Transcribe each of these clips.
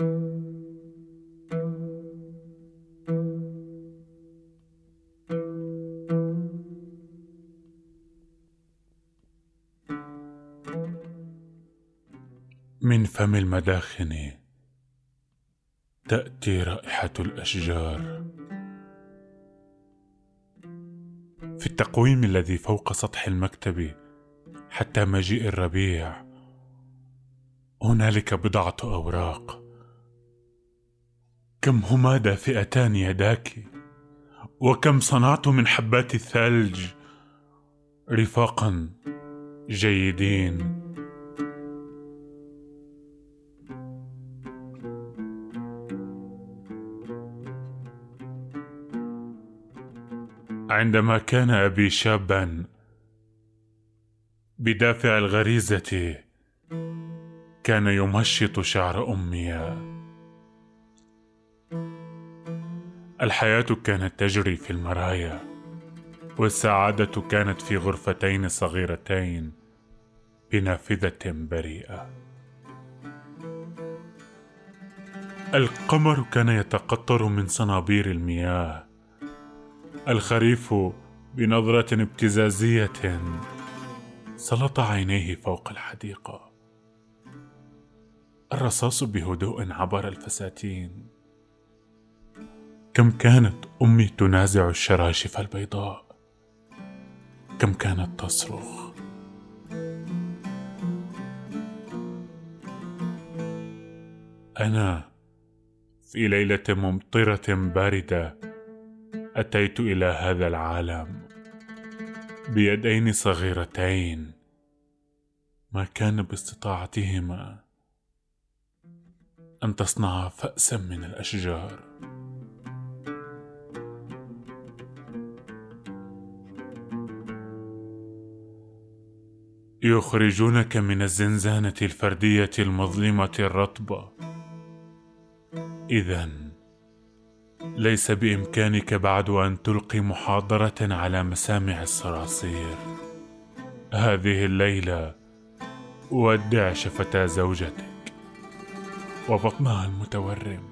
من فم المداخن تأتي رائحة الأشجار. في التقويم الذي فوق سطح المكتب حتى مجيء الربيع هنالك بضعة أوراق كم هما دافئتان يداك؟ وكم صنعت من حبات الثلج؟ رفاقا جيدين. عندما كان أبي شابا بدافع الغريزة كان يمشط شعر أمي. الحياة كانت تجري في المرايا والسعادة كانت في غرفتين صغيرتين بنافذة بريئة. القمر كان يتقطر من صنابير المياه الخريف بنظرة ابتزازية سلط عينيه فوق الحديقة. الرصاص بهدوء عبر الفساتين. كم كانت أمي تنازع الشراشف البيضاء؟ كم كانت تصرخ؟ أنا في ليلة ممطرة باردة أتيت إلى هذا العالم بيدين صغيرتين ما كان باستطاعتهما أن تصنعا فاسا من الأشجار. يخرجونك من الزنزانة الفردية المظلمة الرطبة. اذا ليس بإمكانك بعد أن تلقي محاضرة على مسامع الصراصير. هذه الليلة ودع شفتا زوجتك. وبطنها المتورم.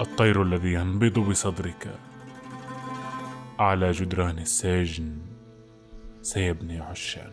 الطير الذي ينبض بصدرك على جدران السجن سيبني عشا